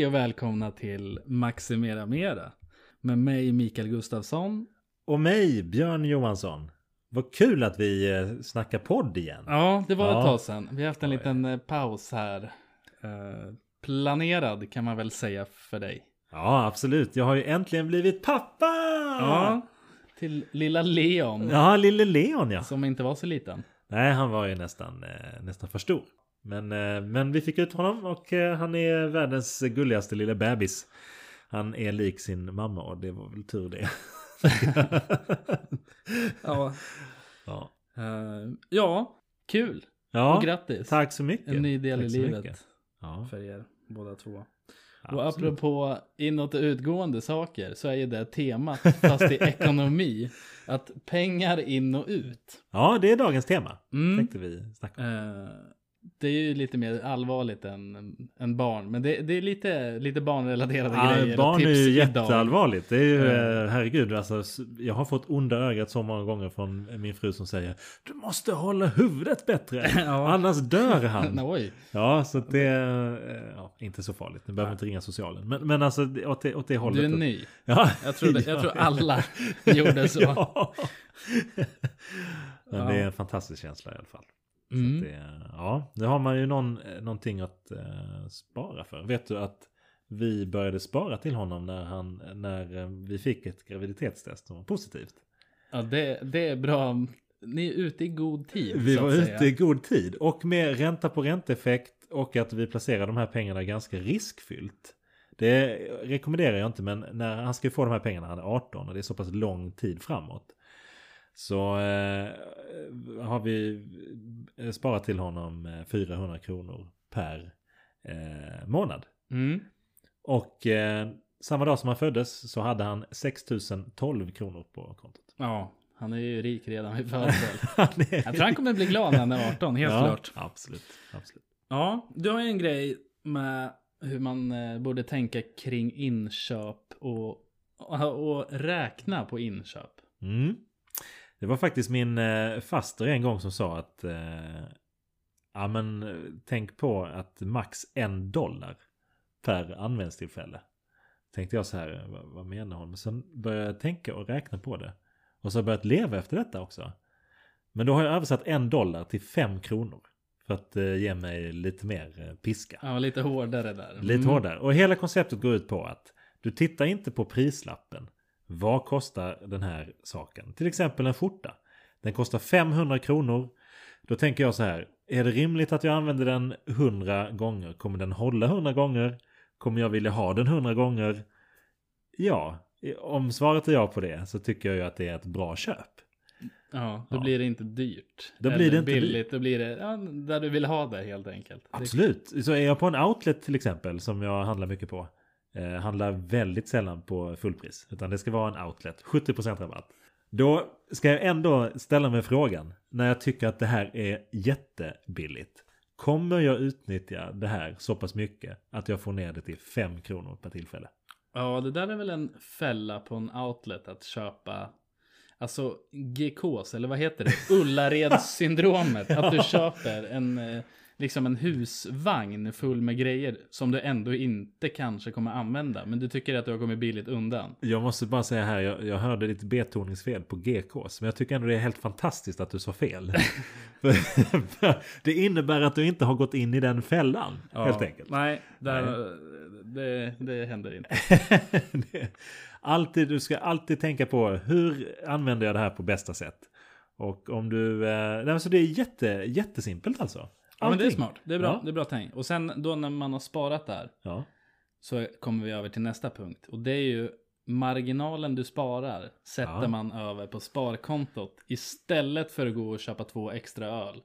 Hej och välkomna till Maximera Mera. Med mig Mikael Gustafsson. Och mig, Björn Johansson. Vad kul att vi eh, snackar podd igen. Ja, det var ett Ja. tag sedan. Vi har haft en liten eh, paus här. Eh, planerad kan man väl säga för dig. Ja, absolut. Jag har ju äntligen blivit pappa! Ja, till lilla Leon. Ja, lille Leon ja. Som inte var så liten. Nej, han var ju nästan, nästan för stor. Men, eh, men vi fick ut honom och eh, han är världens gulligaste lilla bebis. Han är lik sin mamma och det var väl tur det. Ja, ja. Eh, ja kul. ja, Och grattis. tack så mycket. En ny del Tack i livet. Ja, för er båda två. Och absolut. apropå inåt och utgående saker så är ju det temat, fast i ekonomi, att pengar in och ut. ja, det är dagens tema. Mm. Tänkte vi snacka om. Eh, det är ju lite mer allvarligt än, än barn, men det, det är lite, lite barnrelaterade grejer. Ja, och barn är ju idag. jätteallvarligt. Det är ju, Eh. eh, herregud, alltså, jag har fått onda ögat så många gånger från min fru som säger Du måste hålla huvudet bättre, Ja. annars dör han. Oj. Ja, så det är ja, inte så farligt. Nu behöver inte ringa socialen. Men, men alltså det- åt det, åt det hållet. Du är ny. Ja. Jag tror, det, jag tror alla gjorde så. ja. Men Ja. det är en fantastisk känsla i alla fall. Mm. det, ja, nu har man ju någon, någonting att eh, spara för. Vet du att vi började spara till honom när, han, när eh, vi fick ett graviditetstest som var positivt. Ja, det, det är bra. Ni är ute i god tid. Vi var ute i god tid och med ränta på ränteeffekt och att vi placerar de här pengarna ganska riskfyllt. Det rekommenderar jag inte men när han ska få de här pengarna han är 18 och det är så pass lång tid framåt. Så eh, har vi eh, sparat till honom eh, 400 kronor per eh, månad. Mm. Och eh, samma dag som han föddes så hade han 6012 kronor på kontot. Ja, han är ju rik redan vid födsel. Han är- Jag tror han kommer bli glad när han är 18, helt ja, klart. Absolut, absolut. Ja, du har ju en grej med hur man eh, borde tänka kring inköp och, och, och räkna på inköp. Mm. Det var faktiskt min eh, faster en gång som sa att eh, ja men tänk på att max en dollar per användstillfälle. Tänkte jag så här, vad, vad menar hon? Men sen började jag tänka och räkna på det. Och så har jag börjat leva efter detta också. Men då har jag översatt en dollar till fem kronor. För att eh, ge mig lite mer eh, piska. Ja, lite hårdare där. Lite Mm. hårdare. Och hela konceptet går ut på att du tittar inte på prislappen. Vad kostar den här saken? Till exempel en skjorta. Den kostar 500 kronor. Då tänker jag så här. Är det rimligt att jag använder den 100 gånger? Kommer den hålla 100 gånger? Kommer jag vilja ha den 100 gånger? Ja, om svaret är ja på det så tycker jag ju att det är ett bra köp. Ja, då Ja. blir det inte dyrt. Då blir det inte billigt. Då blir det ja, där du vill ha det helt enkelt. Absolut. Så är jag på en outlet till exempel som jag handlar mycket på. Eh, handlar väldigt sällan på fullpris. Utan det ska vara en outlet. 70% rabatt. Då ska jag ändå ställa mig frågan. När jag tycker att det här är jättebilligt. Kommer jag utnyttja det här så pass mycket att jag får ner det till 5 kronor per tillfälle? Ja, det där är väl en fälla på en outlet att köpa. Alltså GKs, eller vad heter det? Ullaredssyndromet. att du köper en, eh, liksom en husvagn full med grejer som du ändå inte kanske kommer använda. Men du tycker att du har kommit billigt undan. Jag måste bara säga här, jag, jag hörde lite betoningsfel på GKs. Men jag tycker ändå det är helt fantastiskt att du sa fel. Det innebär att du inte har gått in i den fällan. Helt enkelt. Nej, där, Det, det händer inte. Det- alltid, du ska alltid tänka på hur använder jag det här på bästa sätt. Och om du... Eh, nej, så det är jätte, jättesimpelt alltså. Ja, men det är smart. Det är bra, Ja. det är bra tänkt. Och sen då när man har sparat där Ja. så kommer vi över till nästa punkt. Och det är ju marginalen du sparar sätter Ja. man över på sparkontot istället för att gå och köpa två extra öl.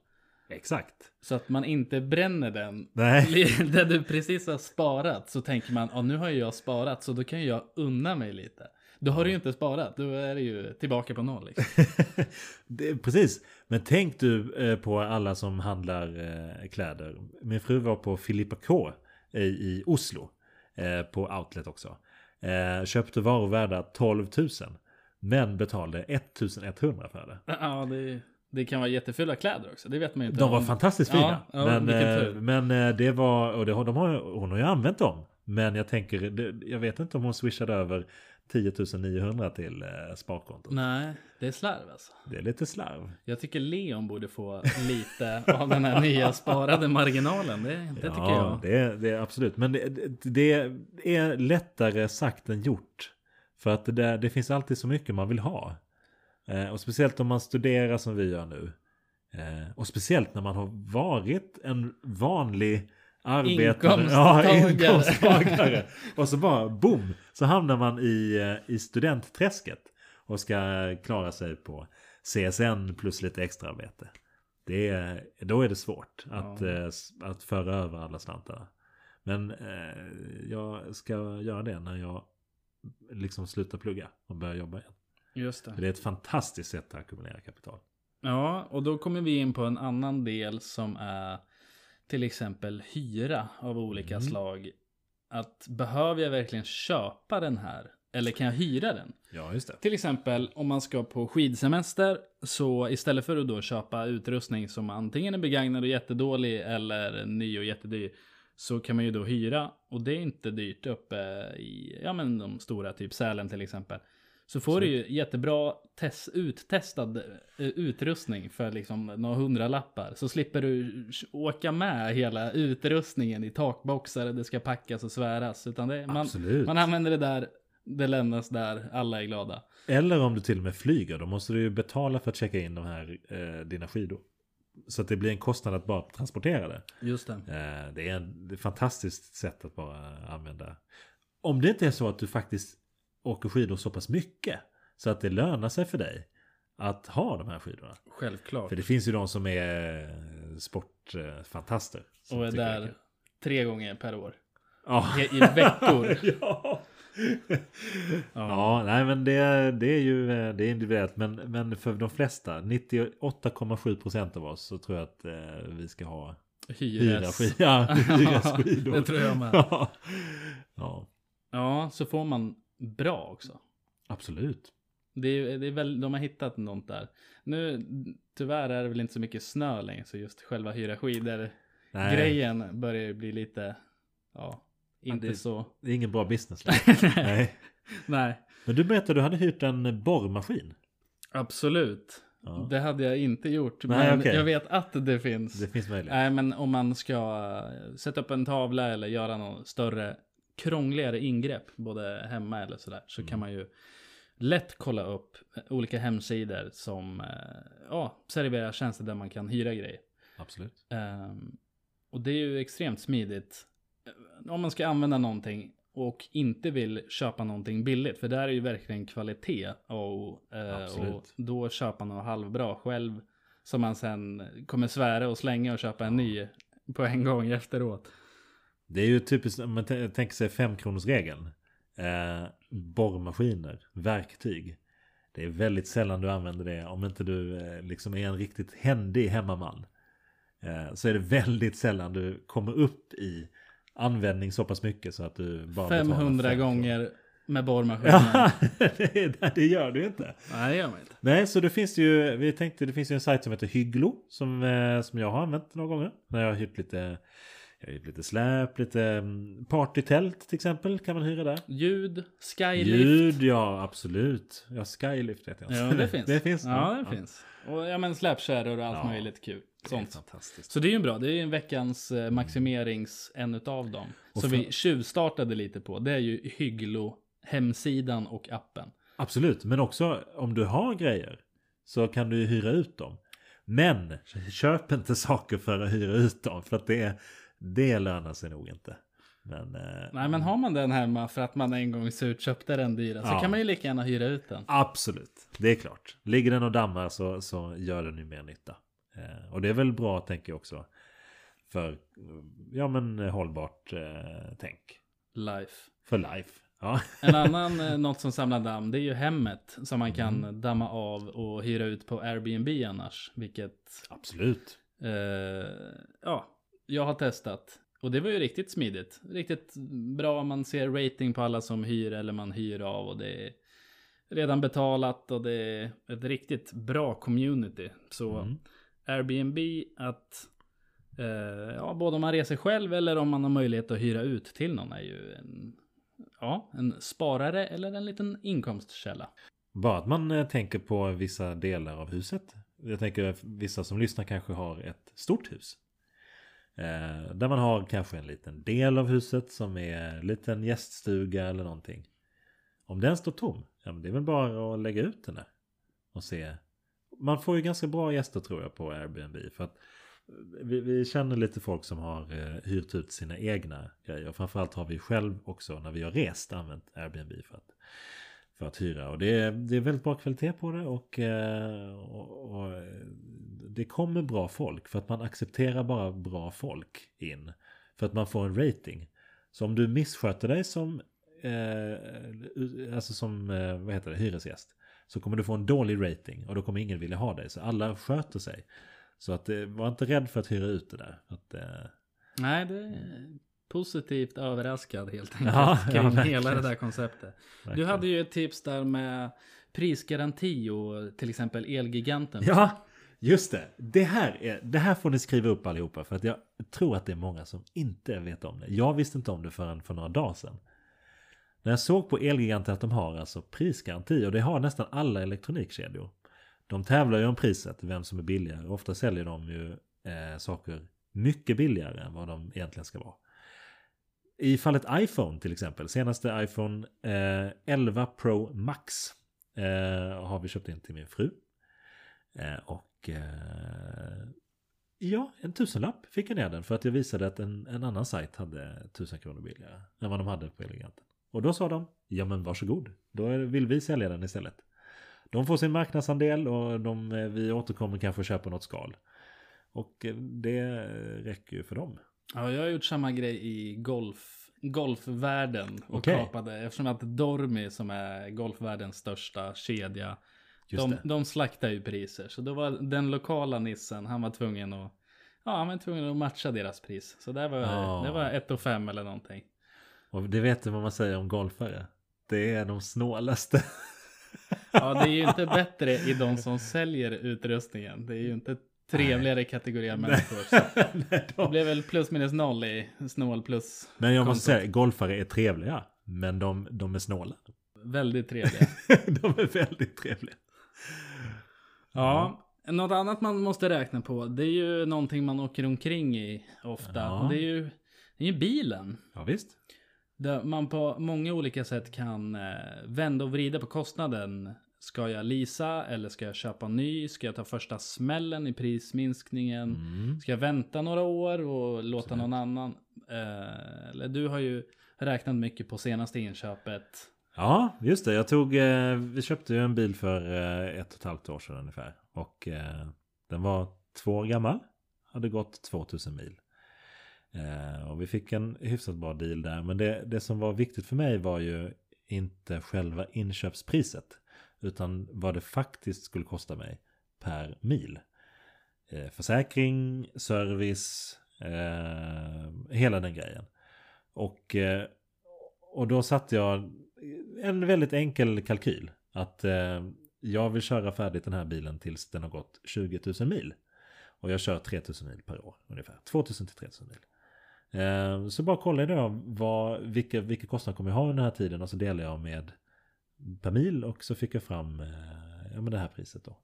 Exakt. Så att man inte bränner den. Nej. Där du precis har sparat så tänker man, ja nu har ju jag sparat så då kan ju jag unna mig lite. Då har du ju inte sparat, då är det ju tillbaka på noll. Liksom. det, precis. Men tänk du eh, på alla som handlar eh, kläder. Min fru var på Filippa K i, i Oslo. Eh, på Outlet också. Eh, köpte varor värda 12 000. Men betalade 1100 för det. Ja, det, det kan vara jättefula kläder också, det vet man ju inte. De var om. fantastiskt Ja, fina. ja, men eh, tur. men eh, det var, och det, har- de har, hon har ju använt dem. Men jag tänker, jag vet inte om hon swishade över 10 900 till eh, sparkontot. Nej, det är slarv alltså. Det är lite slarv. Jag tycker Leon borde få lite av den här nya sparade marginalen. Det, det tycker jag. Det det är absolut. Men det, det, det är lättare sagt än gjort. För att det, där, det finns alltid så mycket man vill ha. Eh, och speciellt om man studerar som vi gör nu. Eh, och speciellt när man har varit en vanlig arbetare. Inkomsttagare. Ja, inkomsttagare. och så bara boom. Så hamnar man i, eh, i studentträsket. Och ska klara sig på CSN plus lite extraarbete. Det är, då är det svårt att, Ja. eh, att föra över alla slantarna. Men eh, jag ska göra det när jag liksom slutar plugga och börjar jobba igen. Just För det. det är ett fantastiskt sätt att ackumulera kapital. Ja, och då kommer vi in på en annan del som är till exempel hyra av olika Mm. slag. Att behöver jag verkligen köpa den här? Eller kan jag hyra den? Ja, just det. Till exempel om man ska på skidsemester så istället för att då köpa utrustning som antingen är begagnad och jättedålig eller ny och jättedyr så kan man ju då hyra och det är inte dyrt uppe i ja men de stora typ Sälen till exempel. Så får du ju jättebra test, uttestad eh, utrustning för liksom några hundralappar. Så slipper du åka med hela utrustningen i takboxar det ska packas och sväras. Utan det, man, man använder det där, det lämnas där, alla är glada. Eller om du till och med flyger, då måste du ju betala för att checka in de här eh, dina skidor. Så att det blir en kostnad att bara transportera det. Just det. Eh, det, är en, det är ett fantastiskt sätt att bara använda. Om det inte är så att du faktiskt åker skidor så pass mycket så att det lönar sig för dig att ha de här skidorna. Självklart. För det finns ju de som är eh, sportfantaster. Och är där kul. tre gånger per år. Ja. I, i veckor. ja. ja, nej men det, det är ju eh, det är individuellt. Men, men för de flesta, 98,7 procent av oss, så tror jag att eh, vi ska ha Hyres. ja, hyra skidor. det tror jag med. Ja. ja, Ja, så får man bra också. absolut. Det är, det är väl, de har hittat något där. Nu, tyvärr är det väl inte så mycket snö längre, så just själva hyra skidor Nej, grejen börjar ju bli lite, ja, inte det- så. Det är ingen bra business längre. Nej. Nej, Men du berättade att du hade hyrt en borrmaskin. absolut. Ja. Det hade jag inte gjort, Nej, men okej. jag vet att det finns. Det finns möjlighet. Nej, men om man ska eh, sätta upp en tavla eller göra något större, krångligare ingrepp, både hemma eller sådär, så Mm. kan man ju lätt kolla upp olika hemsidor som eh, ja, serverar tjänster där man kan hyra grejer. Absolut. Ehm, och det är ju extremt smidigt eh, om man ska använda någonting och inte vill köpa någonting billigt. För där är ju verkligen kvalitet. Och, eh, Absolut. och då köpa något halvbra själv. Som man sen kommer svära och slänga och köpa en ny på en gång efteråt. Det är ju typiskt, om man tänker sig femkronorsregeln. Eh, borrmaskiner, verktyg. Det är väldigt sällan du använder det om inte du eh, liksom är en riktigt händig hemmaman. Eh, så är det väldigt sällan du kommer upp i användning så pass mycket så att du bara betalar 500 fem gånger med borrmaskinen. Ja, det, det gör du inte. Nej, det gör man inte. Nej, så det finns ju, vi tänkte det finns ju en sajt som heter Hygglo som, eh, som jag har använt några gånger. När jag har hyrt lite, lite släp, lite mm, partytält till exempel kan man hyra där. Ljud, skylift. Ljud, ja absolut. Ja, skylift vet jag. Ja, det finns. det finns. Ja, det finns. Och ja, men släpkärror och allt Ja. möjligt kul. Är Sånt. fantastiskt. Så det är ju bra. Det är ju en veckans eh, maximerings, en utav dem. Och Så för- vi tjuvstartade lite på. Det är ju Hygglo, hemsidan och appen. Absolut, men också om du har grejer så kan du ju hyra ut dem. Men köp inte saker för att hyra ut dem för att det, det lönar sig nog inte. Men, eh, Nej, men har man den hemma för att man en gång surt köpte den dyra så Ja. kan man ju lika gärna hyra ut den. Absolut, det är klart. Ligger den och dammar så, så gör den ju mer nytta. Eh, och det är väl bra tänker jag också. För ja men hållbart eh, tänk. Life. För life. Ja. En annan, eh, något som samlar damm, det är ju hemmet som man kan Mm. damma av och hyra ut på Airbnb annars. Vilket, Absolut. eh, ja, jag har testat. Och det var ju riktigt smidigt. Riktigt bra. Man ser rating på alla som hyr eller man hyr av. Och det är redan betalat och det är ett riktigt bra community. Så Mm. Airbnb att Eh, ja, både om man reser själv eller om man har möjlighet att hyra ut till någon är ju en, ja, en sparare eller en liten inkomstkälla. Bara att man eh, tänker på vissa delar av huset. Jag tänker att vissa som lyssnar kanske har ett stort hus. Eh, där man har kanske en liten del av huset som är en liten gäststuga eller någonting. Om den står tom, ja men det är väl bara att lägga ut den där. Och se. Man får ju ganska bra gäster tror jag på Airbnb. För att eh, vi, vi känner lite folk som har eh, hyrt ut sina egna grejer. Framförallt har vi själv också när vi har rest använt Airbnb för att, för att hyra. Och det är, det är väldigt bra kvalitet på det och, eh, och, och eh, det kommer bra folk. För att man accepterar bara bra folk in. För att man får en rating. Så om du missköter dig som, eh, alltså som eh, vad heter det, hyresgäst. Så kommer du få en dålig rating och då kommer ingen vilja ha dig. Så alla sköter sig. Så att var inte rädd för att hyra ut det där. Att, eh... Nej, det är positivt överraskad helt enkelt. Ja, kring ja, hela det där konceptet. Du verkligen. hade ju ett tips där med prisgaranti och till exempel Elgiganten. Ja, just det. Det här, är, det här får ni skriva upp allihopa. För att jag tror att det är många som inte vet om det. Jag visste inte om det förrän för några dagar sedan. När jag såg på Elgiganten att de har alltså prisgaranti. Och det har nästan alla elektronikkedjor. De tävlar ju om priset, vem som är billigare. Ofta säljer de ju eh, saker mycket billigare än vad de egentligen ska vara. I fallet iPhone till exempel, senaste iPhone eh, 11 Pro Max eh, har vi köpt in till min fru. Eh, och eh, ja, en tusenlapp fick jag ner den för att jag visade att en, en annan sajt hade tusen kronor billigare än vad de hade på Eleganten. Och då sa de, ja men varsågod, då vill vi sälja den istället. De får sin marknadsandel och de, eh, vi återkommer kanske och köper något skal. Och eh, det räcker ju för dem. Ja, jag har gjort samma grej i golf, golfvärlden. Och Okej. kapade, eftersom att Dormi som är golfvärldens största kedja. Just De, det. de slaktar ju priser. Så då var den lokala nissen, han var tvungen att, ja, han var tvungen att matcha deras pris. Så där var, Ja. det var 1 och 5 eller någonting. Och det vet du vad man säger om golfare. Det är de snålaste. Ja, det är ju inte bättre i de som säljer utrustningen. Det är ju inte trevligare kategori av människor. Nej, det de... blev väl plus minus noll i snål plus. Men jag måste kontot. säga, golfare är trevliga. Men de, de är snåla. Väldigt trevliga. de är väldigt trevliga. Ja, något annat man måste räkna på. Det är ju någonting man åker omkring i ofta. Ja. Och det är ju, det är ju bilen. Ja visst. Där man på många olika sätt kan eh, vända och vrida på kostnaden. Ska jag leasa eller ska jag köpa ny? Ska jag ta första smällen i prisminskningen? Mm. Ska jag vänta några år och låta någon annan? Eh, eller du har ju räknat mycket på senaste inköpet. Ja, just det. Jag tog, eh, vi köpte ju en bil för eh, ett och ett halvt år sedan ungefär. Och eh, den var två år gammal. Hade gått 2000 mil. Eh, och vi fick en hyfsat bra deal där. Men det, det som var viktigt för mig var ju inte själva inköpspriset. Utan vad det faktiskt skulle kosta mig per mil. Eh, försäkring, service, eh, hela den grejen. Och, eh, och då satte jag en väldigt enkel kalkyl. Att eh, jag vill köra färdigt den här bilen tills den har gått 20 000 mil. Och jag kör 3 000 mil per år ungefär. 2 000 till 3 000 mil. Eh, så bara kollade jag vad, vilka, vilka kostnader kommer jag ha under den här tiden och så delar jag med per mil och så fick jag fram eh, ja, men det här priset då.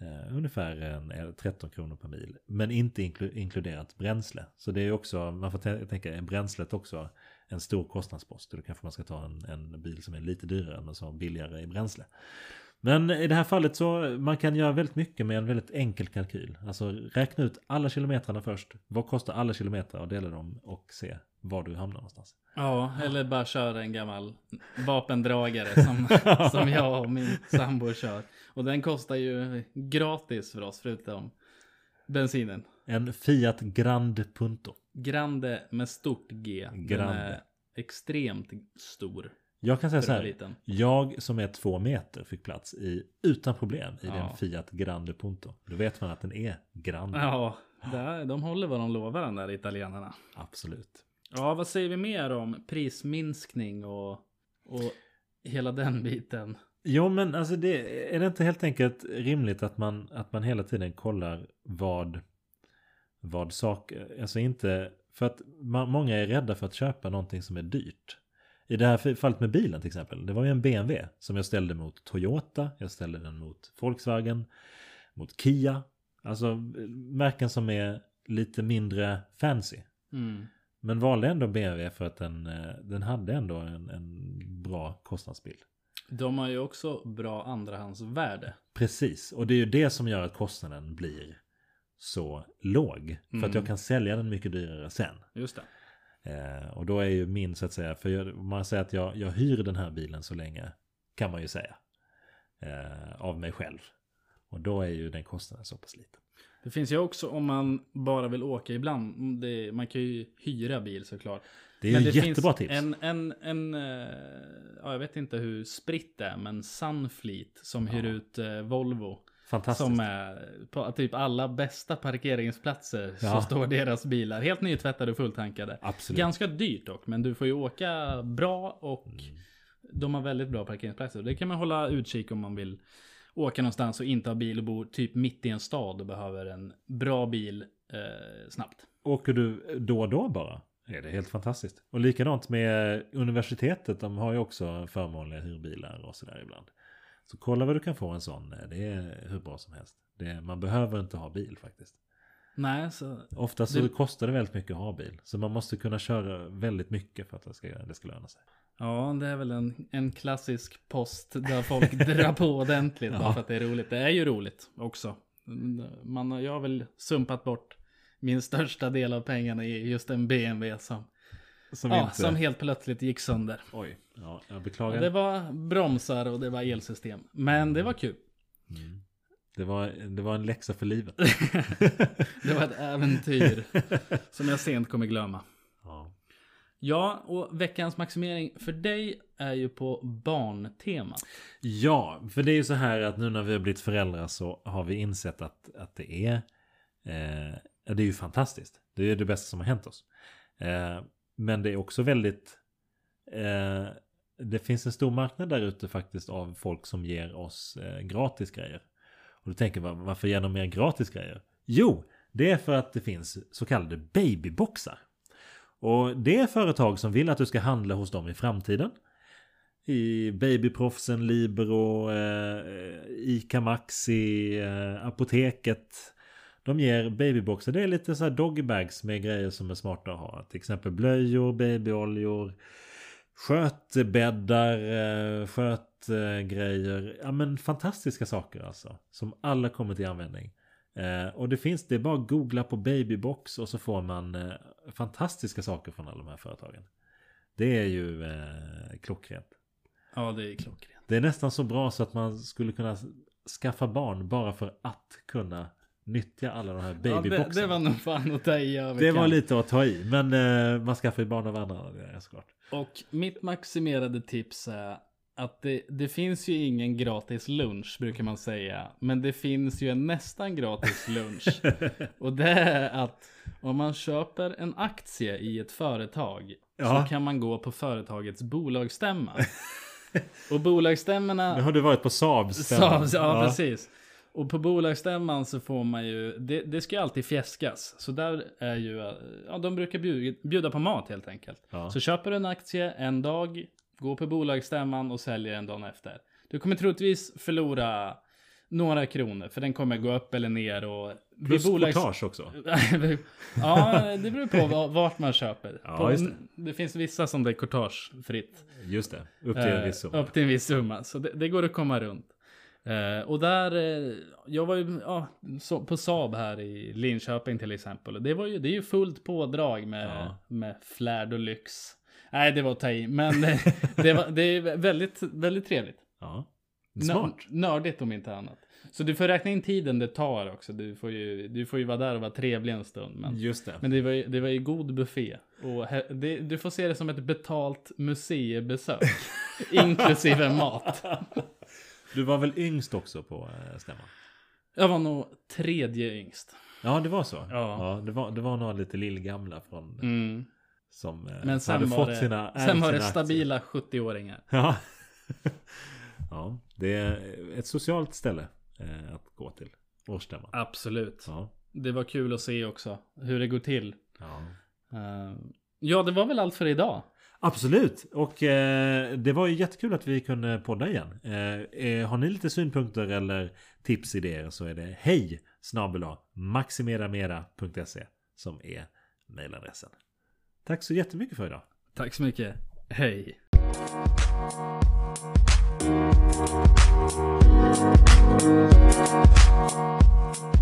Eh, ungefär en, 13 kronor per mil. Men inte inklu, inkluderat bränsle. Så det är också, man får tänka, är bränslet också en stor kostnadspost. Då kanske man ska ta en, en bil som är lite dyrare men som är billigare i bränsle. Men i det här fallet så man kan göra väldigt mycket med en väldigt enkel kalkyl. Alltså räkna ut alla kilometrarna först. Vad kostar alla kilometer och dela dem och se var du hamnar någonstans. Ja, eller bara köra en gammal vapendragare som, som jag och min sambo kör. Och den kostar ju gratis för oss förutom bensinen. En Fiat Grand Punto. Grande med stort G. Grande. extremt stor. Jag kan säga så här. liten. Jag som är två meter fick plats i, utan problem i Ja. den Fiat Grande Punto. Då vet man att den är Grande. Ja, där, de håller vad de lovar den där italienarna. Absolut. Ja, vad säger vi mer om prisminskning och, och hela den biten? Jo men alltså det är det inte helt enkelt rimligt att man, att man hela tiden kollar vad vad saker, alltså inte, för att man, många är rädda för att köpa någonting som är dyrt. I det här fallet med bilen till exempel, det var ju en BMW som jag ställde mot Toyota, jag ställde den mot Volkswagen, mot Kia. Alltså märken som är lite mindre fancy. Mm. Men valde ändå BMW för att den, eh, den hade ändå en, en bra kostnadsbild. De har ju också bra andrahandsvärde. Precis, och det är ju det som gör att kostnaden blir så låg. För att Mm. jag kan sälja den mycket dyrare sen. Just det. Eh, och då är ju min så att säga, för jag, man säger att jag, jag hyr den här bilen så länge, kan man ju säga. Eh, av mig själv. Och då är ju den kostnaden så pass liten. Det finns ju också om man bara vill åka ibland. Det, man kan ju hyra bil såklart. Det är Men ju det jättebra tips. En, en, en, eh, ja, jag vet inte hur spritt det är, men Sunfleet som hyr Ja. ut eh, Volvo. Fantastiskt. Som är på typ alla bästa parkeringsplatser Ja. så står deras bilar helt nytvättade och fulltankade. Absolut. Ganska dyrt dock, men du får ju åka bra och Mm. de har väldigt bra parkeringsplatser. Det kan man hålla utkik om man vill åka någonstans och inte ha bil och bor typ mitt i en stad och behöver en bra bil eh, snabbt. Åker du då och då bara? Är det helt fantastiskt. Och likadant med universitetet. De har ju också förmånliga hyrbilar och sådär ibland. Så kolla vad du kan få en sån. Det är hur bra som helst. Det, man behöver inte ha bil faktiskt. Nej, så Ofta så Det- kostar det väldigt mycket att ha bil. Så man måste kunna köra väldigt mycket för att det ska, det ska löna sig. Ja, det är väl en, en klassisk post där folk drar på ordentligt bara Ja. för att det är roligt. Det är ju roligt också. Man, jag har väl sumpat bort min största del av pengarna i just en BMW som, Som ja, inte... som helt plötsligt gick sönder. Oj, ja, jag beklagar. Det var bromsar och det var elsystem. Men det var kul. Mm. Det, var, det var en läxa för livet. Det var ett äventyr som jag sent kommer glömma. ja. Ja, och veckans maximering för dig är ju på barntema. Ja, för det är ju så här att nu när vi har blivit föräldrar så har vi insett att, att det är eh, det är ju fantastiskt. Det är det bästa som har hänt oss. Eh, men det är också väldigt eh, det finns en stor marknad där ute faktiskt av folk som ger oss eh, gratis grejer. Och du tänker man, varför ger de mer gratis grejer? Jo, det är för att det finns så kallade babyboxar. Och det är företag som vill att du ska handla hos dem i framtiden i Babyproffsen, Libero, eh, Ica Maxi, eh, Apoteket. De ger babyboxar. Det är lite så här doggybags med grejer som är smarta att ha. Till exempel blöjor, babyoljor, skötbäddar, eh, skötgrejer. Ja men fantastiska saker alltså. Som alla kommer till användning. Eh, och det finns, det är bara att googla på babybox och så får man eh, fantastiska saker från alla de här företagen. Det är ju eh, klockrent. Ja, det är klockrent. Det är nästan så bra så att man skulle kunna skaffa barn bara för att kunna nyttja alla de här Ja, det, babyboxarna. det var nog fan att ta i det överkant. var lite att ta i, men eh, man skaffar ju barn av andra. Det är såklart. Och mitt maximerade tips är att det, det finns ju ingen gratis lunch brukar man säga. Men det finns ju en nästan gratis lunch. Och det är att om man köper en aktie i ett företag Ja. så kan man gå på företagets bolagsstämma. Och bolagsstämmorna... Nu har du varit på Saabs stämma. Så, ja, precis. Och på bolagsstämman så får man ju, det, det ska ju alltid fjäskas. Så där är ju, ja de brukar bjuda, bjuda på mat helt enkelt. Ja. Så köper du en aktie en dag, går på bolagsstämman och säljer en dag efter. Du kommer troligtvis förlora några kronor, för den kommer gå upp eller ner och... Plus bolags- courtage också. ja, det beror på va- vart man köper. Ja, på, det. det finns vissa som det är courtagefritt. Just det, upp till en Eh, viss summa. Upp till en viss summa. Så det, det går att komma runt. Eh, och där, eh, jag var ju ja, så, på Saab här i Linköping till exempel. Det, var ju, det är ju fullt pådrag med, Ja. med flärd och lyx. Nej, det var att ta i. Men det, var, det är väldigt, väldigt trevligt. Ja. Smart. Nördigt om inte annat. Så du får räkna in tiden det tar också. Du får ju, du får ju vara där och vara trevlig en stund. Men, Just det. men det var ju, det var ju god buffé. Och he, det, du får se det som ett betalt museibesök. inklusive mat. Du var väl yngst också på eh, stämman? Jag var nog tredje yngst. Ja, det var så. Ja. det, var, det var några lite lillgamla från Mm. som eh, Men sen hade fått det, sina sen var det stabila 70-åringar. Ja. ja, det är ett socialt ställe eh, att gå till. Årsstämman. Absolut. Ja. Det var kul att se också hur det går till. Ja. Eh, ja, det var väl allt för idag. Absolut! Och eh, det var ju jättekul att vi kunde podda igen. Eh, eh har ni lite synpunkter eller tips, idéer så är det hej snabela maximedamera.se som är mejladressen. Tack så jättemycket för idag. Tack så mycket. Hej! Thank you.